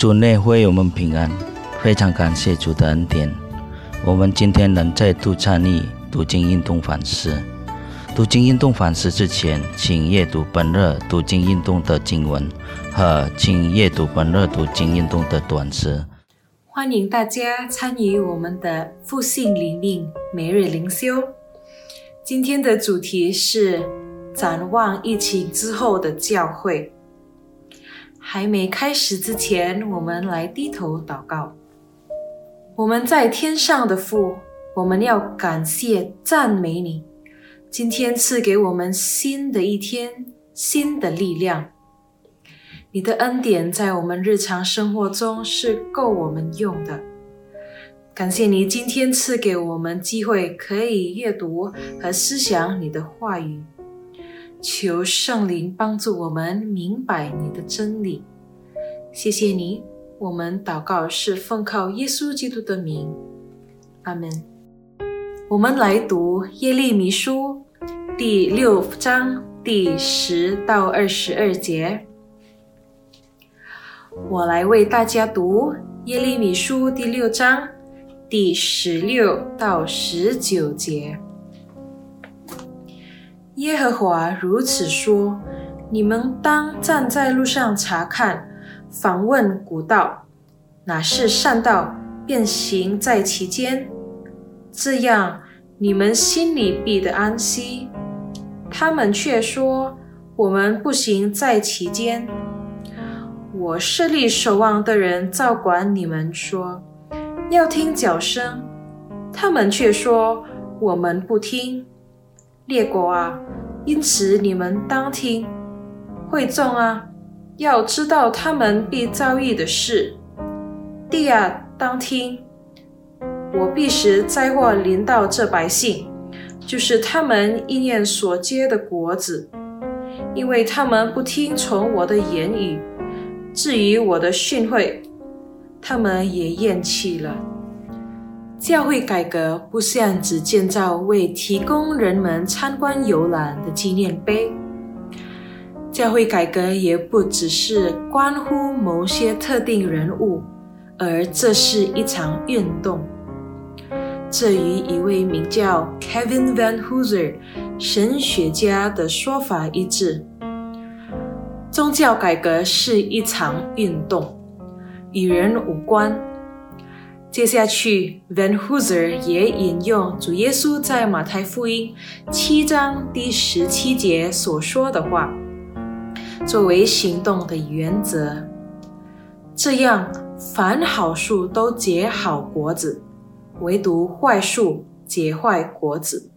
主内会我们平安，非常感谢主的恩典。我们今天能再度参与读经运动反思。读经运动反思之前，请阅读本日读经运动的经文和请阅读本日读经运动的短诗。欢迎大家参与我们的复兴灵命每日灵修。今天的主题是展望疫情之后的教会。还没开始之前，我们来低头祷告。我们在天上的父，我们要感谢赞美你，今天赐给我们新的一天，新的力量。你的恩典在我们日常生活中是够我们用的。感谢你今天赐给我们机会，可以阅读和思想你的话语。求圣灵帮助我们明白你的真理，谢谢你。我们祷告是奉靠耶稣基督的名，阿门。我们来读耶利米书第六章第十到二十二节。我来为大家读耶利米书第六章第十六到十九节。耶和华如此说：“你们当站在路上查看，访问古道，哪是善道，便行在其间。这样，你们心里必得安息。他们却说：我们不行在其间。我设立守望的人，照管你们，说要听脚声。他们却说：我们不听。”列国啊，因此你们当听；会众啊，要知道他们必遭遇的事。地啊，当听！我必使灾祸临到这百姓，就是他们意念所结的果子，因为他们不听从我的言语。至于我的训诲，他们也厌弃了。教会改革不像只建造为提供人们参观游览的纪念碑，教会改革也不只是关乎某些特定人物，而这是一场运动。这与一位名叫 Kevin Van Hooser 神学家的说法一致：宗教改革是一场运动，与人无关。接下去，Van Hooser 也引用主耶稣在马太福音七章第十七节所说的话，作为行动的原则。这样，凡好树都结好果子，唯独坏树结坏果子。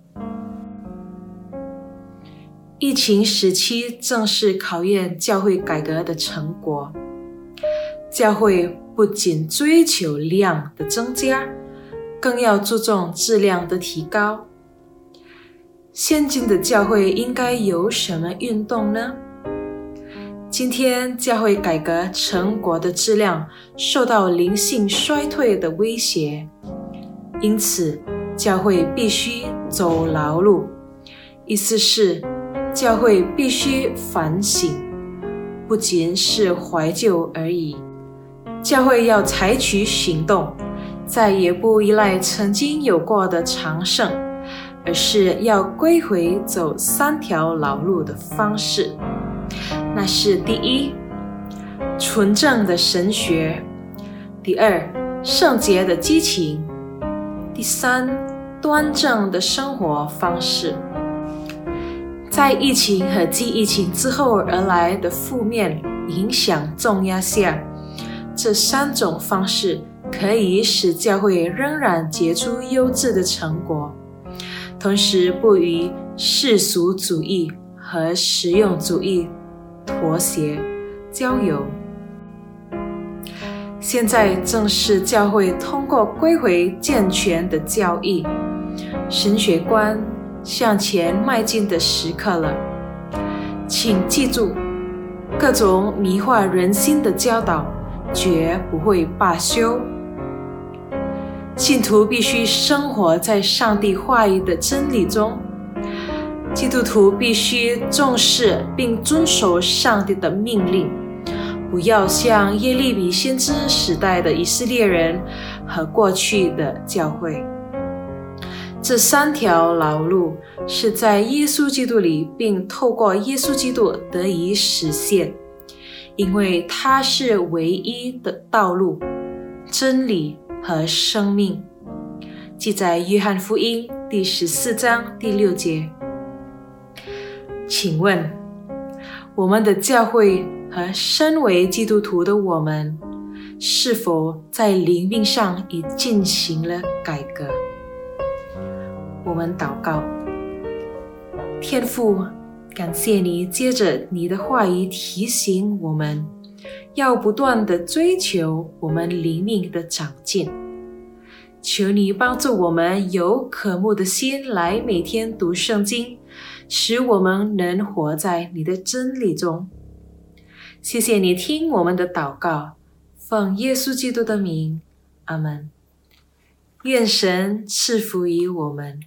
疫情时期正是考验教会改革的成果，教会。不仅追求量的增加，更要注重质量的提高。现今的教会应该有什么运动呢？今天教会改革成果的质量受到灵性衰退的威胁，因此教会必须走劳路。意思是，教会必须反省，不仅是怀旧而已。教会要采取行动，再也不依赖曾经有过的长盛，而是要归回走三条老路的方式。那是第一，纯正的神学；第二，圣洁的激情；第三，端正的生活方式。在疫情和继疫情之后而来的负面影响重压下。这三种方式可以使教会仍然结出优质的成果，同时不与世俗主义和实用主义妥协交友。现在正是教会通过归回健全的教义、神学观向前迈进的时刻了。请记住，各种迷惑人心的教导。绝不会罢休。信徒必须生活在上帝话语的真理中。基督徒必须重视并遵守上帝的命令，不要像耶利米先知时代的以色列人和过去的教会。这三条老路是在耶稣基督里，并透过耶稣基督得以实现，因为它是唯一的道路、真理和生命。记载约翰福音第十四章第六节。请问，我们的教会和身为基督徒的我们，是否在灵命上已进行了改革？我们祷告，天父，感谢你接着你的话语提醒我们，要不断的追求我们灵命的长进。求你帮助我们有渴慕的心来每天读圣经，使我们能活在你的真理中。谢谢你听我们的祷告，奉耶稣基督的名，阿门。愿神赐福于我们。